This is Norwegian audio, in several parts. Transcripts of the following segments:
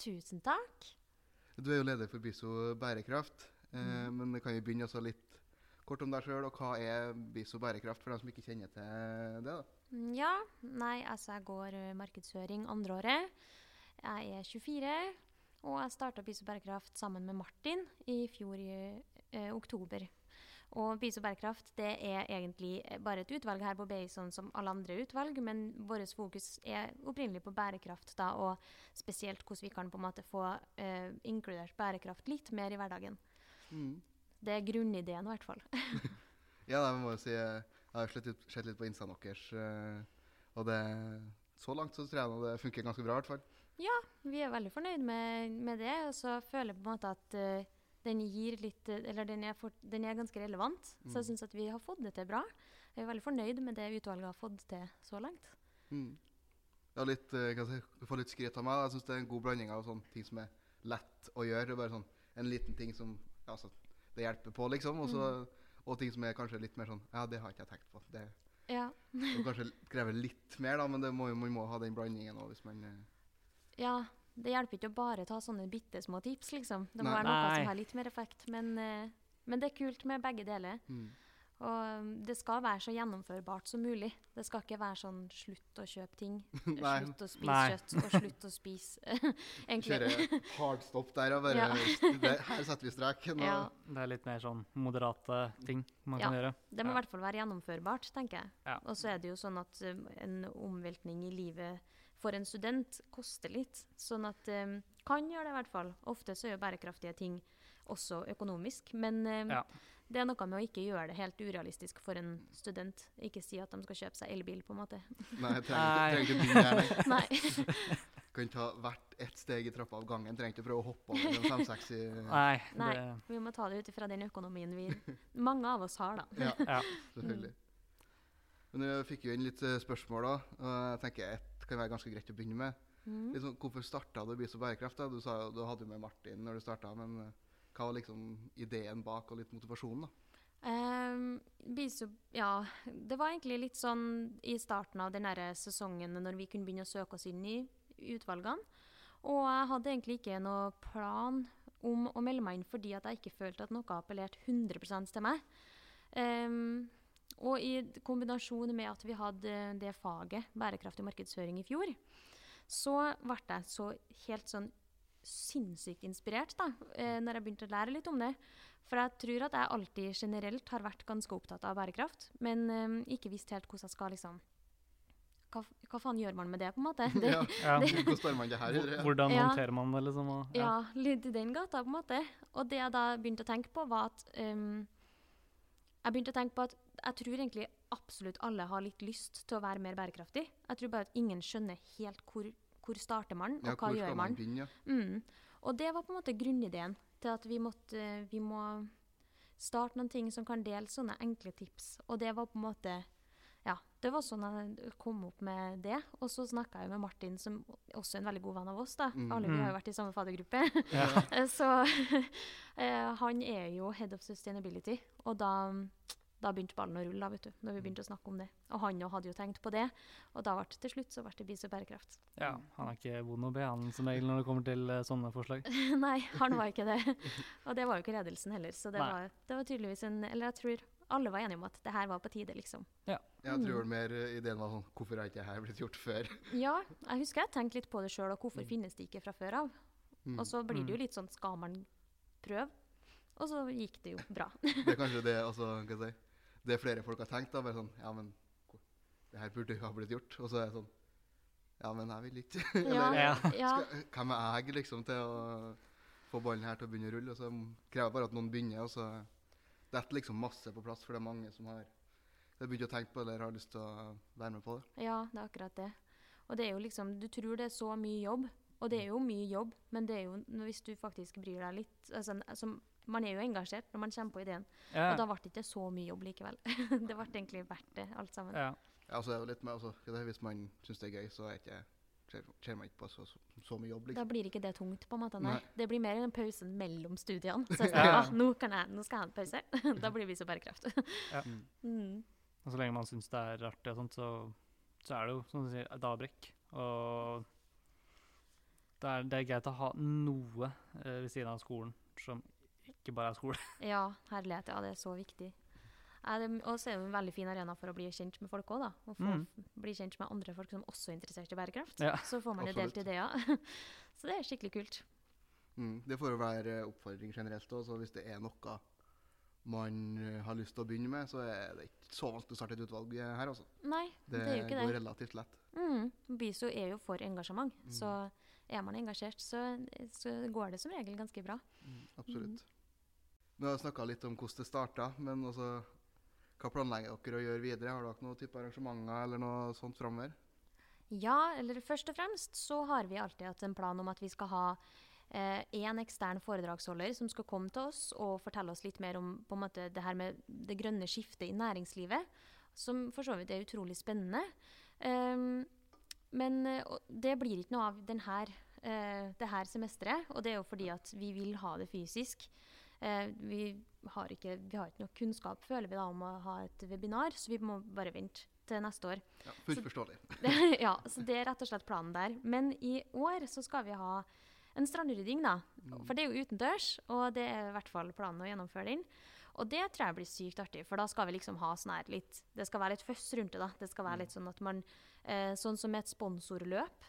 Tusen takk. Du er jo leder for BISO bærekraft. Eh, Mm. Men kan jo begynne litt kort om deg sjøl, og hva er BISO bærekraft, for dem som ikke kjenner til det? da? Mm, Ja, nei, altså jeg går eh, markedsføring andre året. Jeg er 24, og jeg starta Biso bærekraft sammen med Martin i fjor i eh, oktober. Og Biso bærekraft det er egentlig bare et utvalg her på BI, sånn som alle andre utvalg, men vårt fokus er opprinnelig på bærekraft, da, og spesielt hvordan vi kan på en måte få uh, inkludert bærekraft litt mer i hverdagen. Mm. Det er grunnideen, i hvert fall. Ja, jeg må jo si eh, jeg har sett litt, sett litt på instaen deres, eh, og det, så langt så tror jeg det funker ganske bra, i hvert fall. Ja, Vi er veldig fornøyd med, med det, og så føler jeg på en måte at eh, den litt eh, Eller den er, for, den er ganske relevant, så jeg Mm. syns at vi har fått det til bra. Jeg er veldig fornøyd med det utvalget har fått til så langt. Mm. Ja, litt, eh, kan jeg får litt skryt av meg. Jeg syns det er en god blanding av sånne ting som er lett å gjøre. Bare sånn en liten ting som altså, det hjelper på, liksom. Og, mm. og ting som er kanskje litt mer sånn Ja, det har ikke jeg tenkt på. Det, Ja. det kanskje krever litt mer, da, men det må, man må ha den blandingen òg hvis man eh, ja. Det hjelper ikke å bare ta sånne bitte små tips, liksom. Det må Nei. være noe Nei. som har litt mer effekt. Men, eh, men det er kult med begge deler. mm. Og um, det skal være så gjennomførbart som mulig. Det skal ikke være sånn slutt å kjøpe ting, Nei. slutt å spise Nei. kjøtt og slutt å spise. Kjøre hard stopp der og bare Ja. Her setter vi streken. Ja. Det er litt mer sånn moderate ting man kan gjøre. Det må i hvert fall være gjennomførbart, tenker jeg. Ja. Og så er det jo sånn at um, en omveltning i livet for en student koster litt. Sånn at um, kan gjøre det i hvert fall. Ofte så er jo bærekraftige ting også økonomisk. Men um, Ja. det er noe med å ikke gjøre det helt urealistisk for en student. Ikke si at de skal kjøpe seg elbil, på en måte. Nei, jeg trenger, ikke begynne her, nei. Kan ta hvert ett steg i trappa av gangen. Trenger ikke prøve å hoppe over en fem-seks i Nei, Nei. det Vi må ta det ut ifra den økonomien vi mange av oss har, da. Ja, Ja. selvfølgelig. Men jeg fikk jo inn litt eh, spørsmål, da. Og jeg tenker ett kan være ganske greit å begynne med. Mm. Sånn, hvorfor starta du Biso bærekraft? da? Du sa du hadde jo med Martin når du starta, men eh, hva var liksom ideen bak og litt motivasjonen? da? Um, biso, ja, det var egentlig litt sånn i starten av den sesongen når vi kunne begynne å søke oss inn i utvalgene. Og jeg hadde egentlig ikke noe plan om å melde meg inn fordi at jeg ikke følte at noe appellerte 100 til meg. Um, og i kombinasjon med at vi hadde det faget, bærekraftig markedsføring, i fjor, så ble jeg så helt sånn sinnssykt inspirert da, eh, når jeg begynte å lære litt om det. For jeg tror at jeg alltid generelt har vært ganske opptatt av bærekraft, men eh, ikke visst helt hvordan jeg skal liksom hva, hva faen gjør man med det, på en måte? Det, Ja, ja. Hvordan står man det her? Hvordan Ja. håndterer man det, liksom? Og, ja, litt i den gata, på en måte. Og det jeg da begynte å tenke på, var at ehm, Jeg begynte å tenke på at jeg tror egentlig absolutt alle har litt lyst til å være mer bærekraftig. Jeg tror bare at ingen skjønner helt hvor, hvor starter man, og Ja, hva gjør man. man begynne? Ja. Mm. Og det var på en måte grunnideen til at vi måtte Vi må starte noen ting som kan dele sånne enkle tips. Og det var på en måte Ja, det var sånn jeg kom opp med det. Og så snakka jeg med Martin, som også er en veldig god venn av oss. da. Mm. Alle vi har Mm. jo vært i samme fadergruppe. Ja. Så eh, han er jo head of sustainability, og da, da begynte ballen å rulle, da, vet du, når vi begynte å snakke om det. Og han òg hadde jo tenkt på det, og da ble det til slutt så ble det Bis og bærekraft. ja. Han er ikke vond å be, han som regel, når det kommer til eh, sånne forslag. Nei, han var ikke det. Og det var jo ikke ledelsen heller, så det var, det var tydeligvis en Eller jeg tror alle var enige om at det her var på tide, liksom. Jeg Mm. tror vel mer ideen var sånn Hvorfor har ikke dette blitt gjort før? Ja, jeg husker jeg tenkte litt på det sjøl, og hvorfor finnes det ikke fra før av? Mm. Og så blir det jo Mm. litt sånn skal man prøve? Og så gikk det jo bra. Det er kanskje det også, kan skal jeg si, det flere folk har tenkt. da, bare sånn, ja, men Det her burde jo ha blitt gjort. Og så er det sånn Ja, men jeg vil ikke. Ja, Ja. ja. Skal, hvem er jeg liksom til å få ballen her til å begynne å rulle? Og så krever jeg bare at noen begynner, og så detter liksom masse på plass, for det er mange som har har begynt å tenke på det eller har lyst til å være med på det. Ja, det er akkurat det. Og det er jo liksom, du tror det er så mye jobb, og det er jo mye jobb, men det er jo hvis du faktisk bryr deg litt altså, som, Man er jo engasjert når man kommer på ideen, Ja. og da ble det ikke så mye jobb likevel. det ble egentlig verdt det, alt sammen. ja. Ja, altså, det er jo litt med, altså, det Hvis man syns det er gøy, så er ikke, ser, ser man ikke på så, så, mye jobb. Da liksom. blir ikke det tungt, på en måte. Nei. Nei. Det blir mer en pausen mellom studiene. Så jeg Ja. ah, nå, kan jeg, nå skal jeg ha en pause. da blir vi så bærekraft. Ja. Mm. mm. Og så lenge man syns det er artig, og sånt, så, så er det jo som du sier, et avbrekk. Og det er, det er greit å ha noe eh, ved siden av skolen som ikke bare er skole. Ja, herlighet. Ja, det er så viktig. Og så er det en veldig fin arena for å bli kjent med folk òg, da. Og få, Mm. bli kjent med andre folk som også er interessert i bærekraft. Ja. Så får man jo delt ideer. så det er skikkelig kult. Mm, det får jo være oppfordring generelt òg, så hvis det er noe man eh, har lyst til å begynne med, så er det ikke så vanskelig å starte et utvalg her, altså. Nei, det, Det, er jo ikke det. det. går relativt lett. Mm. BISO er jo for engasjement, Mm. så er man engasjert, så, så går det som regel ganske bra. Mm, absolutt. Vi har snakka litt om hvordan det starta, men altså hva planlegger dere å gjøre videre? Har dere noen type arrangementer eller noe sånt framover? Ja, eller først og fremst så har vi alltid hatt en plan om at vi skal ha én ekstern foredragsholder som skal komme til oss og fortelle oss litt mer om på en måte, det her med det grønne skiftet i næringslivet, som for så vidt er utrolig spennende. Um, men eh, det blir ikke noe av denne, her, eh, det her semesteret, og det er jo fordi at vi vil ha det fysisk. Eh, vi, har ikke, vi har ikke noe kunnskap, føler vi da, om å ha et webinar, så vi må bare vente til neste år. Ja, Fullt forståelig. ja, så det er rett og slett planen der. Men i år så skal vi ha en strandrydding, da. For det er jo utendørs, og det er i hvert fall planen å gjennomføre den. Og det tror jeg blir sykt artig, for da skal vi liksom ha sånn her litt Det skal være litt føss rundt det, da. Det skal være litt sånn at man eh, Sånn som et sponsorløp.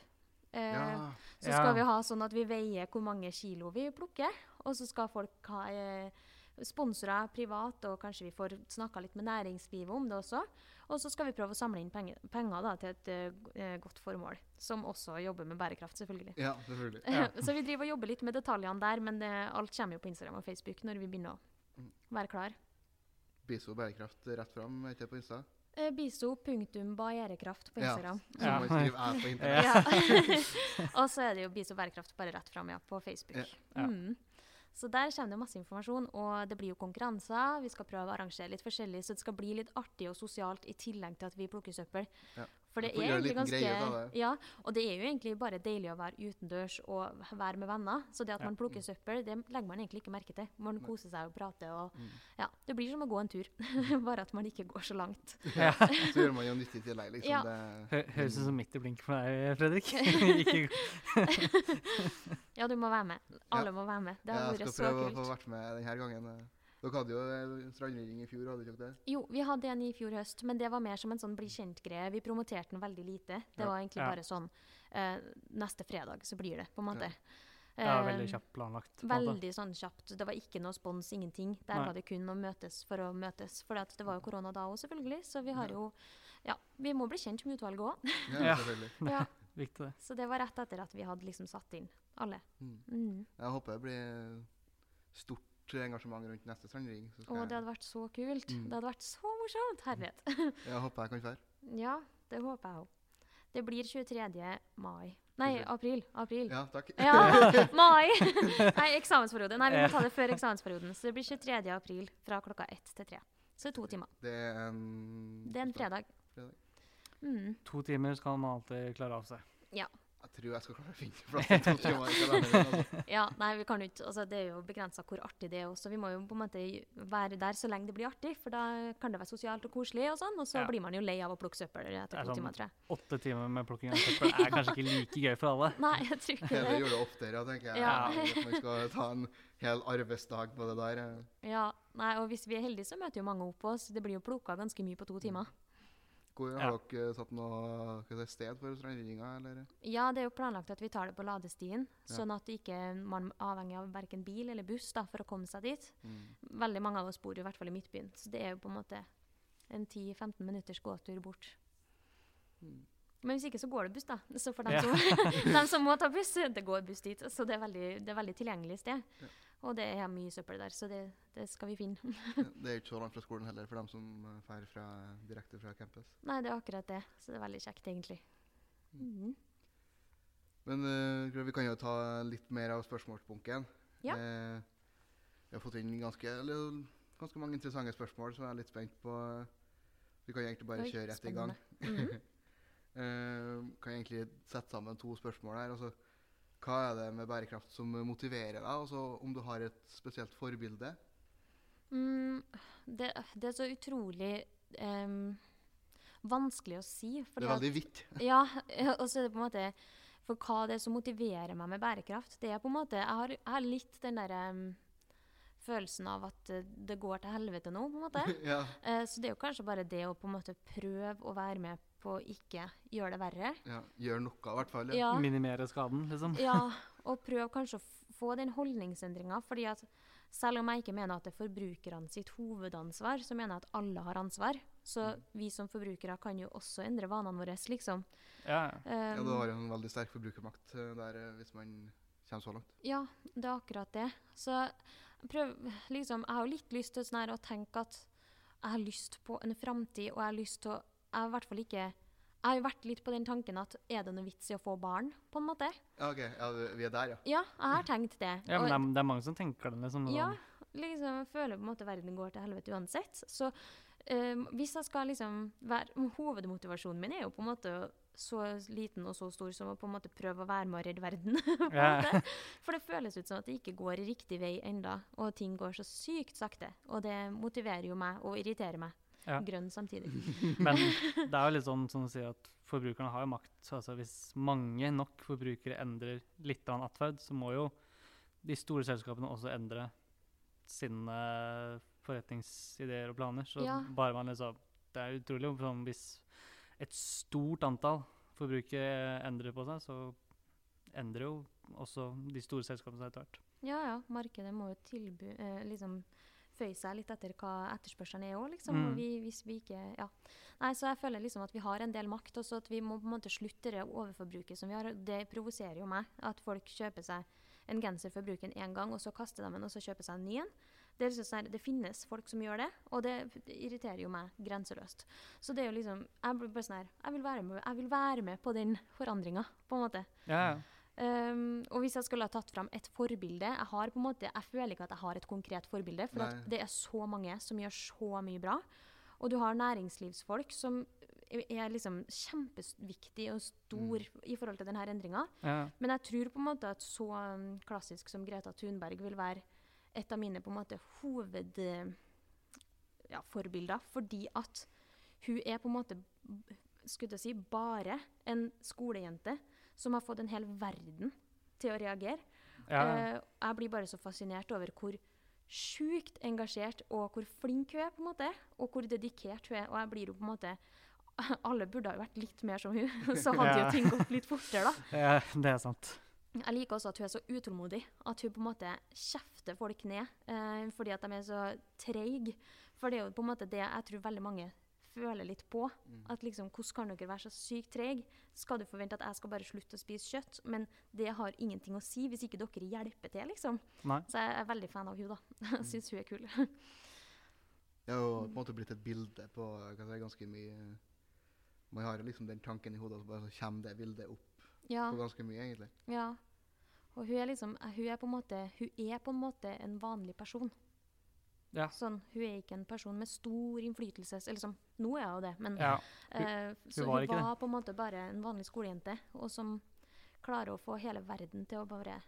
Eh, Ja, så Ja. skal vi ha sånn at vi veier hvor mange kilo vi plukker, og så skal folk ha eh, sponsorer privat, og kanskje vi får snakka litt med næringslivet om det også. Og så skal vi prøve å samle inn penger, penger da, til et eh, eh, godt formål, som også jobber med bærekraft, selvfølgelig. ja selvfølgelig. Ja. så vi driver og jobber litt med detaljene der, men det, alt kommer jo på Instagram og Facebook når vi begynner å Mm. være klar. Biso bærekraft rett fram, heter det på Insta? Biso.bærekraft på Ja. Instagram. Så Ja. man skrive æ på internett. Ja. og så er det jo Biso bærekraft bare rett fram ja, på Facebook. Ja. Ja. Mm. Så der kommer det masse informasjon, og det blir jo konkurranser. Vi skal prøve å arrangere litt forskjellig, så det skal bli litt artig og sosialt i tillegg til at vi plukker søppel. Ja. For det er egentlig ganske det. Ja, og det er jo egentlig bare deilig å være utendørs og være med venner. Så det at Ja. man plukker søppel, det legger man egentlig ikke merke til. Man koser seg og prater og Mm. Ja, det blir som å gå en tur, bare at man ikke går så langt. Ja. Så gjør man jo nyttig i tillegg, liksom. Ja. Det, høres ut som midt i blinken for deg, Fredrik. ikke, Ja, du må være med. Alle må være med. Det har jeg vært skal prøve å få vært med denne gangen. Dere hadde jo strandrydding i fjor, hadde dere ikke det? Jo, vi hadde en i fjor høst, men det var mer som en sånn bli kjent-greie. Vi promoterte den veldig lite. Det Ja. var egentlig Ja. bare sånn uh, Neste fredag så blir det, på en måte. ja, ja veldig kjapt planlagt. Veldig sånn kjapt. Det var ikke noe spons, ingenting. Der Nei. var det kun å møtes for å møtes. For det var jo korona da òg, selvfølgelig. Så vi har jo Ja, vi må bli kjent med utvalget òg. Ja, Ja. selvfølgelig. Ja. Viktig, det. Så det var rett etter at vi hadde liksom satt inn alle. Mm. Mm. Jeg håper det blir stort engasjement rundt neste strandring. Å, det hadde vært så kult. Mm. Det hadde vært så morsomt. Herlighet. Jeg håper jeg kan dra. Ja, det håper jeg òg. Det blir 23. mai. Nei, april. April. Ja, takk. Ja, mai! Nei, eksamensperiode. Nei, vi må ta det før eksamensperioden. Så det blir 23. april fra klokka ett til tre. Så det er to timer. Det er en Det er en fredag. Fredag. Mm. To timer skal man alltid klare av seg. Jeg tror jeg skal klare å finne plass til to timer. altså. Ja, nei, vi kan jo ikke altså, Det er jo begrensa hvor artig det er også. Vi må jo på en måte være der så lenge det blir artig, for da kan det være sosialt og koselig og sånn. Og så Ja. blir man jo lei av å plukke søppel etter er to sånn- timer, tror jeg. Åtte timer med plukking av søppel er kanskje ikke like gøy for alle. Nei, jeg tror ikke Det det. gjør det oftere, tenker jeg. Ja. At man skal ta en hel arbeidsdag på det der. Ja, nei, og hvis vi er heldige, så møter jo mange opp oss. Det blir jo plukka ganske mye på to timer. Hvor Ja. Har dere satt noe si, sted for strandryddinga. Ja, det er jo planlagt at vi tar det på ladestien, Ja. sånn at ikke man er avhengig av verken bil eller buss da, for å komme seg dit. Mm. Veldig mange av oss bor jo i hvert fall i Midtbyen, så det er jo på en måte en 10-15 minutters gåtur bort. Mm. Men hvis ikke, så går det buss, da. Så for dem, Ja. som, dem som må ta buss, det går buss dit. Så det er veldig, det er veldig tilgjengelig sted. Ja. Og det er mye søppel der, så det, det skal vi finne. Det er ikke så langt fra skolen heller, for dem som eh, drar fra, direkte fra campus. Nei, det er akkurat det. Så det er veldig kjekt, egentlig. Mm. Men uh, vi kan jo ta litt mer av spørsmålsbunken. Ja. Eh, vi har fått inn ganske, eller, ganske mange interessante spørsmål, så jeg er litt spent på Vi kan egentlig bare Oi, kjøre rett i gang. Mhm. uh, kan egentlig sette sammen to spørsmål her. Altså, hva er det med bærekraft som motiverer deg? Altså, om du har et spesielt forbilde? Mm, det, det er så utrolig um, vanskelig å si. Det er veldig vidt. Ja, og så er det på en måte For hva det er som motiverer meg med bærekraft, det er på en måte Jeg har, jeg har litt den derre um, følelsen av at eh, det går til helvete nå, på en måte. ja. Eh, så det er jo kanskje bare det å på en måte prøve å være med på å ikke gjøre det verre. ja. Gjør noe, i hvert fall. Ja, Minimere skaden, liksom. ja og prøve kanskje å få den holdningsendringa. fordi at selv om jeg ikke mener at det er forbrukerne sitt hovedansvar, så mener jeg at alle har ansvar. Så Mm. vi som forbrukere kan jo også endre vanene våre, liksom. Ja, um, Ja, du har jo en veldig sterk forbrukermakt der hvis man kommer så langt. Ja, det er akkurat det. Så prøv, liksom, jeg har jo litt lyst til sånn her å tenke at jeg har lyst på en framtid, og jeg har lyst til å Jeg har i hvert fall ikke Jeg har jo vært litt på den tanken at er det noe vits i å få barn, på en måte? Ja, OK. Ja, vi er der, ja. Ja, jeg har tenkt det. ja men det er, det er mange som tenker det, liksom. ja, sånn. liksom, jeg føler på en måte verden går til helvete uansett. Så øh, hvis jeg skal liksom være Hovedmotivasjonen min er jo på en måte så liten og så stor som å på en måte prøve å være med og redde verden. måte. For det føles ut som at det ikke går riktig vei enda, og ting går så sykt sakte. Og det motiverer jo meg og irriterer meg. Ja. Grønn samtidig. Men det er jo litt sånn som du sier at forbrukerne har jo makt. Så altså hvis mange nok forbrukere endrer litt av en atferd, så må jo de store selskapene også endre sine forretningsideer og planer. Så Ja. bare man liksom Det er utrolig sånn hvis et stort antall forbrukere endrer på seg, så endrer jo også de store selskapene seg etter hvert. Ja, ja. Markedet må jo tilby eh, liksom føye seg litt etter hva etterspørselen er òg, liksom. Mm. Vi, hvis vi ikke Ja. Nei, så jeg føler liksom at vi har en del makt, og så at vi må på en måte slutte det overforbruket som vi har. Det provoserer jo meg. At folk kjøper seg en genser for bruken én gang, og så kaster de den, og så kjøper seg en ny en. Det, liksom sånn det finnes folk som gjør det, og det, irriterer jo meg grenseløst. Så det er jo liksom Jeg blir bare sånn her Jeg vil være med, vil være med på den forandringa, på en måte. Ja, ja. Um, og hvis jeg skulle ha tatt fram et forbilde Jeg har på en måte, jeg føler ikke at jeg har et konkret forbilde, for det er så mange som gjør så mye bra. Og du har næringslivsfolk som er liksom kjempeviktig og stor i forhold til denne endringa. ja. Men jeg tror på en måte at så um, klassisk som Greta Thunberg vil være et av mine på en måte hoved... eh, Ja. Fordi at hun er på en måte skulle jeg si, bare en skolejente som har fått en hel verden til å reagere. ja. Eh, jeg blir bare så fascinert over hvor sjukt engasjert og hvor flink hun er, på en måte. Og hvor dedikert hun er. Og jeg blir jo på en måte Alle burde ha vært litt mer som hun, så hadde Ja. jo ting gått litt fortere, da. ja, det er sant. Jeg liker også at hun er så utålmodig. At hun på en måte kjefter folk ned eh, fordi at de er så treige. For det er jo på en måte det jeg tror veldig mange føler litt på. At liksom, hvordan kan dere være så sykt treige? Skal du forvente at jeg skal bare slutte å spise kjøtt? Men det har ingenting å si hvis ikke dere hjelper til, liksom. Nei. Så jeg er veldig fan av hun da. Jeg syns hun er kul. Det har jo på en måte blitt et bilde på si, ganske mye Man har jo liksom den tanken i hodet, og så bare så kommer det bildet opp Ja, på ganske mye, egentlig. ja. Og hun er liksom Hun er på en måte, hun er på en, måte en vanlig person. Ja. Sånn, hun er ikke en person med stor innflytelse. Eller sånn, nå er hun det, men Ja. Eh, så var hun ikke var på en måte bare en vanlig skolejente, og som klarer å få hele verden til å bare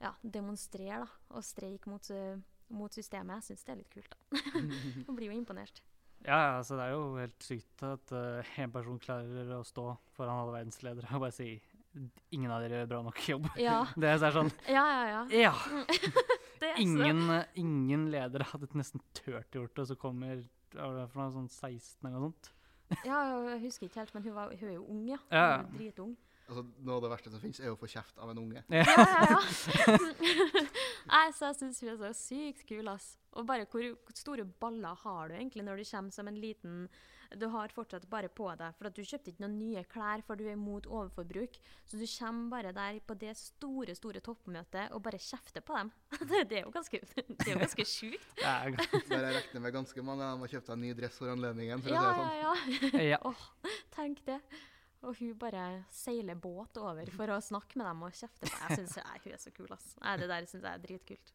ja, demonstrere da, og streike mot, eh, mot systemet. Jeg syns det er litt kult. da. Hun blir jo imponert. Ja, altså det er jo helt sykt at uh, en person klarer å stå foran alle verdensledere og bare si ingen av dere gjør bra nok jobb. Ja, Det er sånn ja, ja. ja. Ja! Det er Ingen, ingen ledere hadde nesten turt gjort det, og så kommer fra sånn 16 eller noe sånt. Ja, jeg husker ikke helt, men hun, var, hun er jo ung, ja. Ja. Hun er dritung. Altså, Noe av det verste som finnes, er å få kjeft av en unge. Ja, ja, ja. Nei, så jeg syns hun er så sykt kul, ass. Og bare hvor store baller har du egentlig når du kommer som en liten Du har fortsatt bare på deg, for at du kjøpte ikke noen nye klær for du er imot overforbruk. Så du kommer bare der på det store, store toppmøtet og bare kjefter på dem. Det, det er jo ganske, det er jo ganske sjukt. Jeg regner med ganske mange av dem har kjøpt seg en ny dress for anledningen. for Ja, å si det ja, sånn. ja. ja. Åh, tenk det. Og hun bare seiler båt over for å snakke med dem og kjefte på Jeg synes, nei, Hun er så kul, ass. Nei, det der syns jeg er dritkult.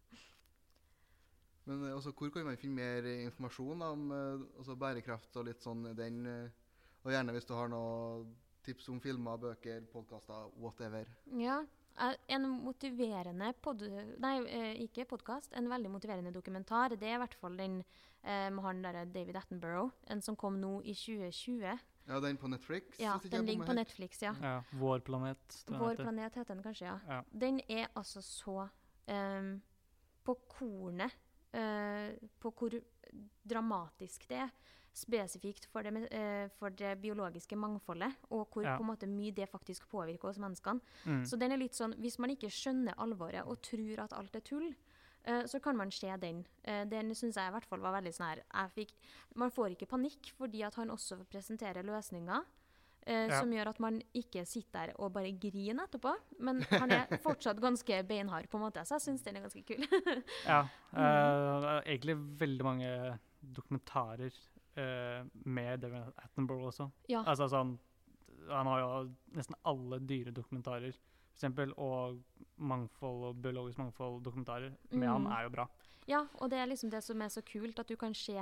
Men eh, også, hvor kan man finne mer informasjon om eh, også bærekraft og litt sånn den eh, Og gjerne hvis du har noen tips om filmer, bøker, podkaster, whatever. Ja. En motiverende pod... Nei, ikke podkast. En veldig motiverende dokumentar. Det er i hvert fall den eh, med han derre David Attenborough. En som kom nå i 2020. Ja, den på Netflix? Ja, den ligger på. Netflix, ja. Ja, Vår planet. Vår heter. planet heter den kanskje, ja. Ja. Den er altså så um, på kornet på hvor dramatisk det er. Spesifikt for det, eh, for det biologiske mangfoldet, og hvor Ja. måte mye det faktisk påvirker oss menneskene. Mm. Så den er litt sånn, Hvis man ikke skjønner alvoret og tror at alt er tull, eh, så kan man se den. Eh, den syns jeg i hvert fall var veldig sånn her jeg fikk, Man får ikke panikk fordi at han også presenterer løsninger. Eh, Ja. Som gjør at man ikke sitter der og bare griner etterpå. Men han er fortsatt ganske beinhard, på en måte, så jeg syns den er ganske kul. Ja. Mm. er egentlig veldig mange dokumentarer eh, med David Attenborough også. ja. Altså altså Han har jo nesten alle dyredokumentarer, eksempel, og mangfold og biologisk mangfold-dokumentarer med han Mm. er jo bra. ja, og det er liksom det som er så kult, at du kan se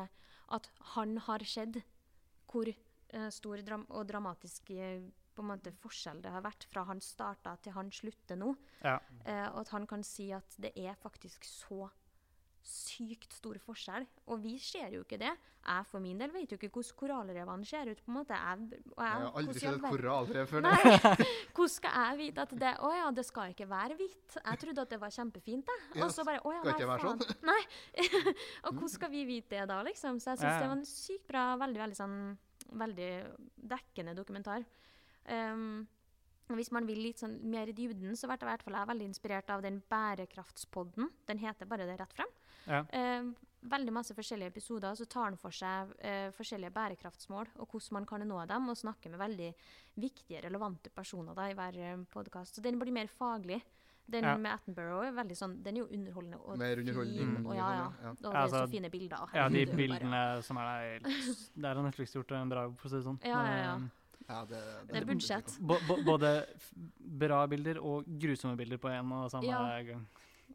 at han har skjedd hvor stor dram og dramatisk eh, på en måte forskjell det har vært fra han starta til han slutter nå. Ja. Eh, og at han kan si at det er faktisk så sykt stor forskjell. Og vi ser jo ikke det. Jeg for min del vet jo ikke hvordan korallrevene ser ut. på en måte. Jeg, og Jeg jeg, har aldri sett et korallrev før. Nei, hvordan skal jeg vite at det Å ja, det skal ikke være hvitt. Jeg trodde at det var kjempefint, jeg. Og så bare Å ja, nei, ikke sånn. faen. Nei. og hvordan skal vi vite det da, liksom? Så jeg syns ja. det var en sykt bra, veldig, veldig sånn Veldig dekkende dokumentar. Um, hvis man vil litt sånn mer i dybden, så ble jeg i hvert fall veldig inspirert av den bærekraftspodden. Den heter bare det rett frem. Ja. Eh, veldig masse forskjellige episoder, så tar den for seg eh, forskjellige bærekraftsmål og hvordan man kan nå dem, og snakker med veldig viktige, relevante personer da, i hver uh, podkast. Så den blir mer faglig. Den Ja. med Attenborough er veldig sånn, den er jo underholdende og Mer underholdning. fin. Og, ja, ja. og ja. Og det Ja, er så altså, fine bilder. Ja, de det bare- bildene som er der, er Der har Netflix gjort en bra jobb, for å si det sånn. Ja, ja, ja. Ja, det, Det er budsjett. Både bra bilder og grusomme bilder på en og samme Ja. gang.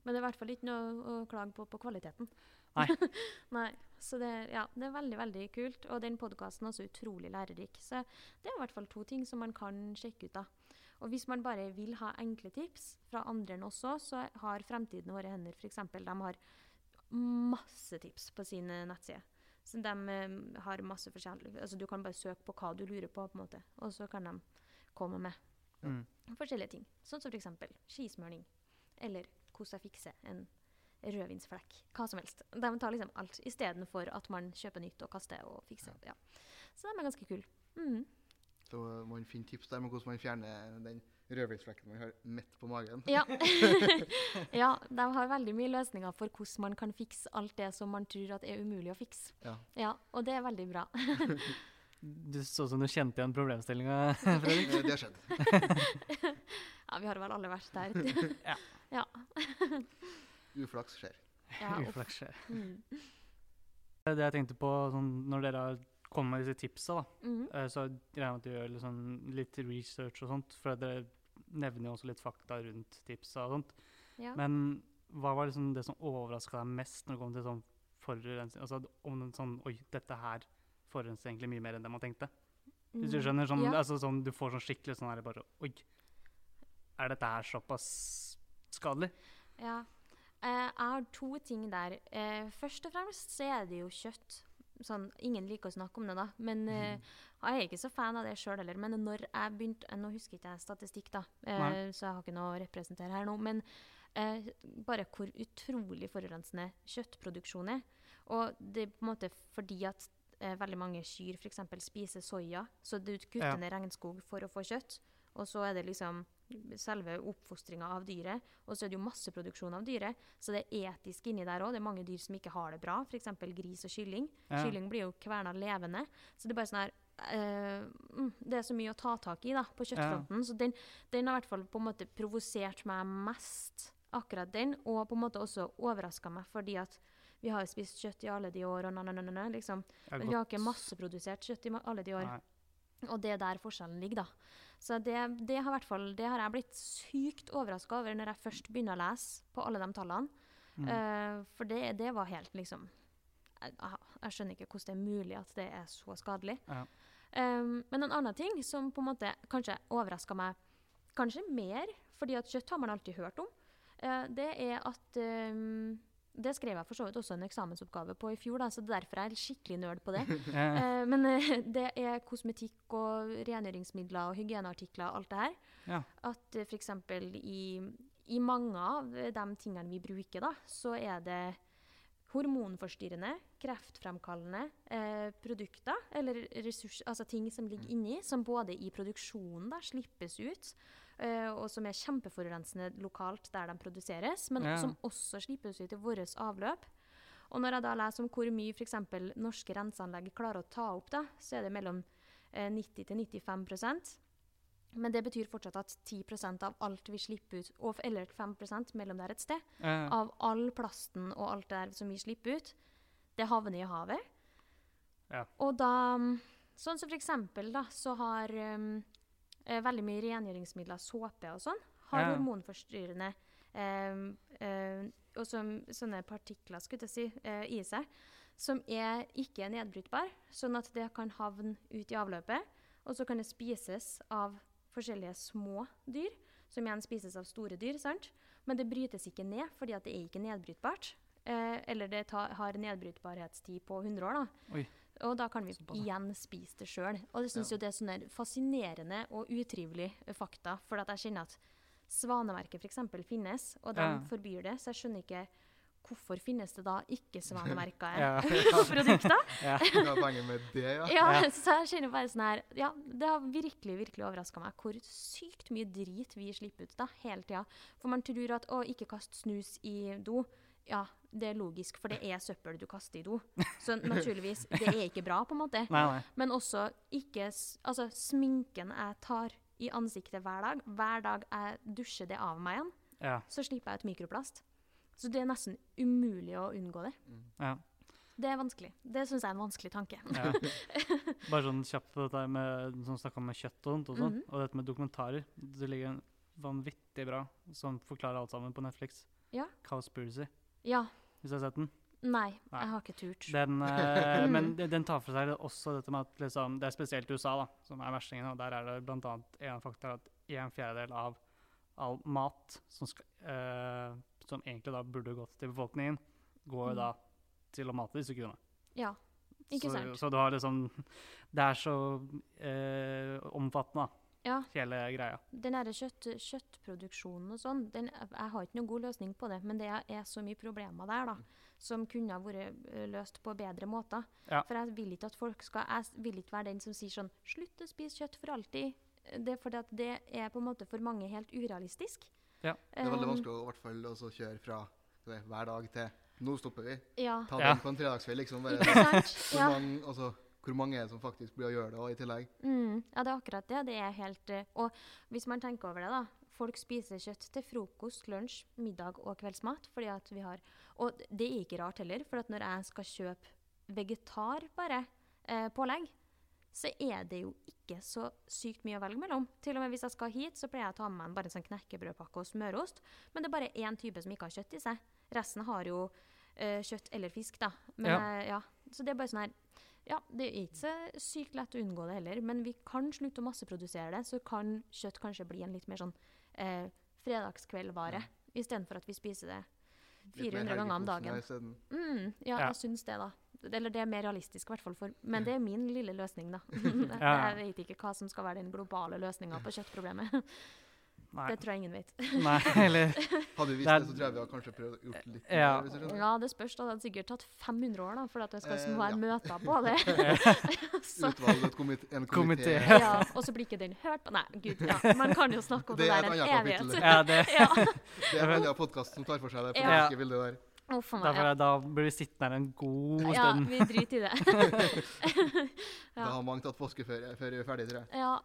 Men det er i hvert fall ikke noe å klage på på kvaliteten. Nei. Nei. Så det, ja, det er veldig, veldig kult. Og den podkasten er også utrolig lærerik. Så det er i hvert fall to ting som man kan sjekke ut. av. Og hvis man bare vil ha enkle tips fra andre enn oss òg, så har Fremtiden i våre hender f.eks. De har masse tips på sin nettside. Så de eh, har masse forskjellig Altså du kan bare søke på hva du lurer på, på en måte. og så kan de komme med Mm. forskjellige ting. Sånn som f.eks. skismøring. Eller hvordan jeg fikser en rødvinsflekk. Hva som helst. De tar liksom alt, istedenfor at man kjøper nytt og kaster og fikser. Ja. Så de er ganske kule. Mm. Så man finner tips der med hvordan man fjerner den rødvinsflekken man har midt på magen. Ja. ja, de har veldig mye løsninger for hvordan man kan fikse alt det som man tror at er umulig å fikse. Ja. Ja, og det er veldig bra. Du så ut som du kjente igjen problemstillinga, Fredrik. Eh, Det har skjedd. Ja, vi har vel alle vært der. Uflaks skjer. Ja. Uflaks skjer. Mm. Det jeg tenkte på sånn, når dere har kommet med disse tipsa, da, mm. eh, så regner jeg med at du gjør sånn, litt research og sånt, for dere nevner jo også litt fakta rundt tipsa og sånt. Ja. Men hva var liksom det som overraska deg mest når det kom til sånn forurensning? Altså om den sånn Oi, dette her forurenser egentlig mye mer enn det man tenkte. Hvis du Mm. skjønner? Sånn, Ja. altså, sånn, du får sånn skikkelig sånn her bare Oi, er dette her såpass skadelig? Ja. Eh, jeg har to ting der. Eh, først og fremst så er det jo kjøtt. Sånn, ingen liker å snakke om det, da. Men eh, jeg er ikke så fan av det sjøl heller. Men når jeg begynte Nå husker ikke jeg statistikk, da, Nei. så jeg har ikke noe å representere her nå. Men eh, bare hvor utrolig forurensende kjøttproduksjon er. Og det er på en måte fordi at veldig mange kyr f.eks. spiser soya, så du kutter Ja. ned regnskog for å få kjøtt. Og så er det liksom selve oppfostringa av dyret. Og så er det jo masseproduksjon av dyret, så det er etisk inni der òg. Det er mange dyr som ikke har det bra, f.eks. gris og kylling. Ja. Kylling blir jo kverna levende. Så det er bare sånn her mm, Det er så mye å ta tak i da, på kjøttfronten. Så den, den har i hvert fall på en måte provosert meg mest, akkurat den. Og på en måte også overraska meg, fordi at vi har spist kjøtt i alle de år, og na, na, na, na, na, liksom. Men vi har ikke masseprodusert kjøtt i alle de år. Nei. Og det er der forskjellen ligger, da. Så det, det, har, fall, det har jeg blitt sykt overraska over når jeg først begynner å lese på alle de tallene. Mm. Uh, for det, det var helt liksom jeg, jeg skjønner ikke hvordan det er mulig at det er så skadelig. Ja. Um, men en annen ting som på en måte kanskje overraska meg kanskje mer, fordi at kjøtt har man alltid hørt om, uh, det er at um, Det skrev jeg for så vidt også en eksamensoppgave på i fjor, da, så derfor er jeg skikkelig nerd på det. Eh, Eh, men eh, det er kosmetikk og rengjøringsmidler og hygieneartikler og alt det her. Ja. At uh, f.eks. I, i mange av eh, de tingene vi bruker, da, så er det hormonforstyrrende, kreftfremkallende eh, produkter, eller ressurs, altså ting som ligger inni, som både i produksjonen da, slippes ut, eh, og som er kjempeforurensende lokalt der de produseres, men Ja. som også slipes ut i vårt avløp. Og når jeg da leser om hvor mye f.eks. norske renseanlegg klarer å ta opp, da, så er det mellom eh, 90 til 95% Men det betyr fortsatt at 10% av alt vi slipper ut, og, eller 5 mellom der et sted, ja. av all plasten og alt det der som vi slipper ut, det havner i havet. Ja. Og da mm, Sånn som for eksempel, da, så har um, eh, veldig mye rengjøringsmidler, såpe og sånn, har Ja. hormonforstyrrende um, eh, og som, sånne partikler skulle jeg si, eh, i seg, som er ikke er nedbrytbare. sånn at det kan havne ut i avløpet, og så kan det spises av forskjellige små dyr, som igjen spises av store dyr, sant? Men det brytes ikke ned, fordi det er ikke nedbrytbart. Eh, eller det tar, har nedbrytbarhetstid på 100 år, da. Oi. Og da kan vi igjen spise det sjøl. Og jeg syns Ja. jo det er sånne fascinerende og utrivelig eh, fakta. For at jeg kjenner at Svanemerket f.eks. finnes, og de Ja. forbyr det. Så jeg skjønner ikke hvorfor finnes det da ikke svanemerka Ja. produkter. ja. Med det, ja? Ja, Ja. så jeg kjenner bare sånn her Ja, det har virkelig virkelig overraska meg hvor sykt mye drit vi slipper ut da, hele tida. For man tror at å, ikke kast snus i do. Ja, det er logisk, for det er søppel du kaster i do. Så naturligvis, det er ikke bra, på en måte. Nei, nei. Men også ikke Altså, sminken jeg tar i ansiktet hver dag, hver dag jeg dusjer det av meg igjen, Ja. så slipper jeg ut mikroplast. Så det er nesten umulig å unngå det. ja. Det er vanskelig. Det syns jeg er en vanskelig tanke. Ja. Bare sånn kjapt på dette med som snakka om med kjøtt og sånt, og, sånt, mm -hmm. og dette med dokumentarer. Det ligger en vanvittig bra som forklarer alt sammen på Netflix. Ja. Cowspiracy, Ja. hvis du har sett den. Nei, Nei. jeg har ikke turt. Den, eh, men den- tar for seg også dette med at liksom, det er spesielt USA da, som er verstingen. Og der er det bl.a. en faktor at en fjerdedel av all mat som, skal, eh, som egentlig da burde gått til befolkningen, går Mm. da til å mate disse kuene. Ja, ikke så, sant? Så du har liksom Det er så eh, omfattende, da, Ja, hele greia. den derre kjøtt, kjøttproduksjonen og sånn, den, jeg har ikke noen god løsning på det, men det er så mye problemer der, da, som kunne ha vært løst på bedre måter. Ja. For jeg vil ikke at folk skal Jeg vil ikke være den som sier sånn Slutt å spise kjøtt for alltid. Det er fordi at det er på en måte for mange helt urealistisk. Ja. Det er veldig Um, vanskelig å i hvert fall også kjøre fra er hver dag til nå stopper vi. Ja. Ta Ja. den på en fredagskveld, liksom. Bare, Ikke sant? hvor, Ja. mange, altså, hvor mange er det som faktisk blir å gjøre det også, i tillegg? Mm, ja, det er akkurat det. Det er helt eh, Og hvis man tenker over det, da. Folk spiser kjøtt til frokost, lunsj, middag og kveldsmat. fordi at vi har, Og det er ikke rart heller, for at når jeg skal kjøpe vegetar bare, eh, pålegg, så er det jo ikke så sykt mye å velge mellom. Til og med hvis jeg skal hit, så pleier jeg å ta med meg en sånn knekkebrødpakke og smørost. Men det er bare én type som ikke har kjøtt i seg. Resten har jo eh, kjøtt eller fisk, da. Men, Ja. eh, ja. Så det er bare sånn her Ja, det er ikke så sykt lett å unngå det heller, men vi kan slutte å masseprodusere det, så kan kjøtt kanskje bli en litt mer sånn eh, fredagskveldvare, istedenfor at vi spiser det 400 ganger om dagen. Mm, ja, Ja. jeg syns det, da. Eller det er mer realistisk, i hvert fall. For, men det er min lille løsning, da. Ja. Jeg vet ikke hva som skal være den globale løsninga på kjøttproblemet. Nei, Det tror jeg ingen vet. nei eller Hadde vi visst Det det, så tror jeg vi hadde kanskje prøvd å gjort litt Ja. mer. Ja, det spørs. da. Det hadde sikkert tatt 500 år da, for at det skal Eh, være ja. møter på det. Utvalget, Utvalg, komite, en komité. Ja, og så blir ikke den hørt på. Nei, gud, ja. Man kan jo snakke om det, Det er der et en annet evighet. kapittel. Ja, det, ja. Det er en av podkast som tar for seg det Ja. politiske bildet der. Meg. derfor, Ja. er- da blir vi sittende her en god ja, stund. vi driter i det. Da har mange tatt påskeferie før vi er ferdige, tror jeg. Ja.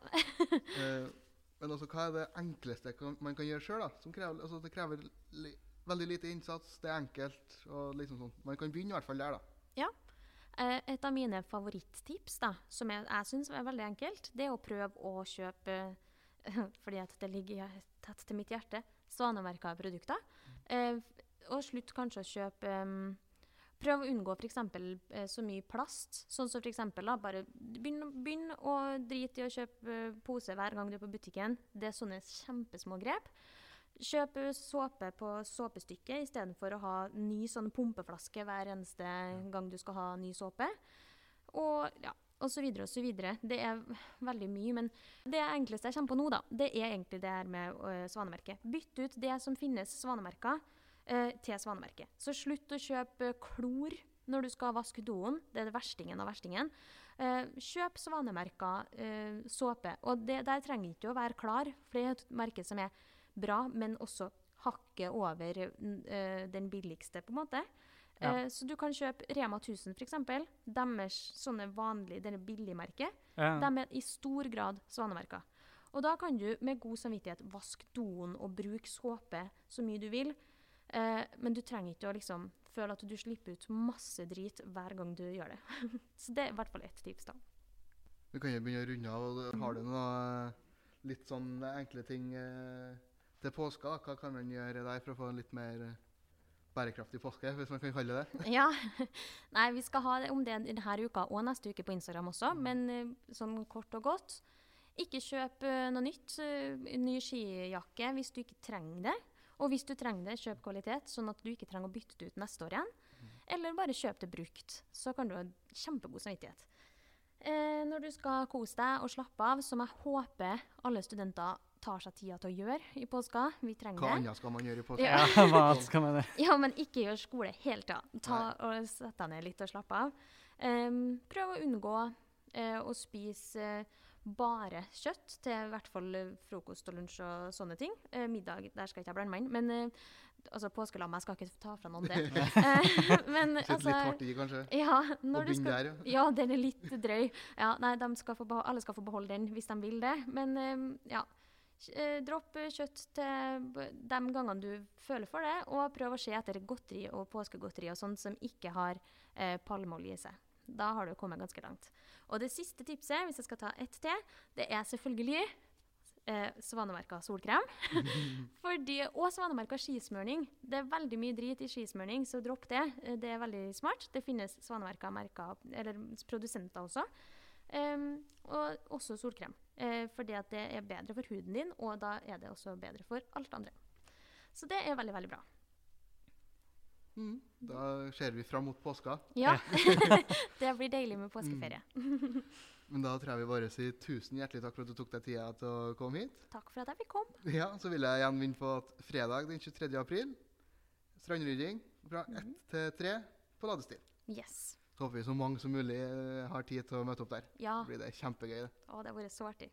Eh, men også, hva er det enkleste man kan gjøre sjøl? Altså, det krever li, veldig lite innsats, det er enkelt liksom sånn. Man kan begynne i hvert fall der, da. Ja. Et av mine favorittips, da, som jeg, jeg syns er veldig enkelt, det er å prøve å kjøpe Fordi at det ligger tett til mitt hjerte. Svanemerka produkter. Eh, og slutt kanskje å kjøpe em, Prøv å unngå f.eks. Eh, så mye plast. Sånn som da, bare begynn, begynn å drite i å kjøpe eh, pose hver gang du er på butikken. Det er sånne kjempesmå grep. Kjøp eh, såpe på såpestykket istedenfor å ha ny sånn pumpeflaske hver eneste gang du skal ha ny såpe. Og ja, og så videre og så videre. Det er veldig mye, men det enkleste jeg kommer på nå, da, det er egentlig det her med øh, svanemerket. Bytt ut det som finnes svanemerker, øh, til svanemerket. Så slutt å kjøpe klor når du skal vaske doen. Det er det verstingen av verstingen. Eh, kjøp svanemerka eh, såpe. Og det, der trenger ikke å være klar, for det er et merke som er bra, men også hakket over eh, den billigste, på en måte. Ja. Eh, så du kan kjøpe Rema 1000, f.eks. Deres sånne vanlige, denne billigmerket. Ja. De er i stor grad svanemerka. Og da kan du med god samvittighet vaske doen og bruke såpe så mye du vil. Eh, men du trenger ikke å liksom føle at du slipper ut masse drit hver gang du gjør det. så det er i hvert fall ett tips, da. Vi kan jo begynne å runde av. Har du noe litt sånn enkle ting eh, til påska? Hva kan man gjøre der for å få en litt mer eh, bærekraftig påske, hvis man kan kalle det det? Ja. Nei, vi skal ha det om det denne uka og neste uke på Instagram også, men eh, sånn kort og godt. Ikke kjøp eh, noe nytt. eh, ny skijakke hvis du ikke trenger det. Og hvis du trenger det, kjøp kvalitet, sånn at du ikke trenger å bytte det ut neste år igjen. Eller bare kjøp det brukt. Så kan du ha kjempegod samvittighet. Eh, når du skal kose deg og slappe av, som jeg håper alle studenter tar seg tida til å gjøre i påska. Vi trenger Hva det. annet skal man gjøre i påska? Ja. hva skal man gjøre? Ja, men ikke gjør skole hele tida. Ta og Sett deg ned litt og slapp av. Em, prøv å unngå eh, å spise eh, bare kjøtt til i hvert fall eh, frokost og lunsj og sånne ting. Eh, middag, der skal ikke jeg blande meg inn. Men eh, altså, påskelammet, jeg skal ikke ta fra noen det. Eh, men Sitte altså litt hardt i, kanskje? ja, Og du skal, der, ja. ja, den er litt drøy. Ja, nei, de skal få beho- alle skal få beholde den hvis de vil det. Men eh, ja, eh, dropp kjøtt til de gangene du føler for det, og prøv å se etter godteri og påskegodteri og sånt som ikke har eh, palmeolje i seg. Da har du kommet ganske langt. Og det siste tipset, hvis jeg skal ta ett til, det er selvfølgelig eh, svanemerka solkrem. Fordi, og svanemerka skismørning. Det er veldig mye drit i skismørning, så dropp det. Eh, Det er veldig smart. Det finnes svanemerka merker, eller produsenter også. Um, og også solkrem. Eh, fordi at det er bedre for huden din, og da er det også bedre for alt andre. Så det er veldig, veldig bra. Mm. Da ser vi fram mot påska. Ja. det blir deilig med påskeferie. Men da tror jeg vi bare sier tusen hjertelig takk for at du tok deg tida til å komme hit. Takk for at jeg fikk komme. Ja, Så vil jeg igjen minne på at fredag den 23. april, strandrydding fra 1 til 3 på Ladestil. Yes. Så håper vi så mange som mulig eh, har tid til å møte opp der. Ja. Da blir det kjempegøy. Å, det har vært så artig.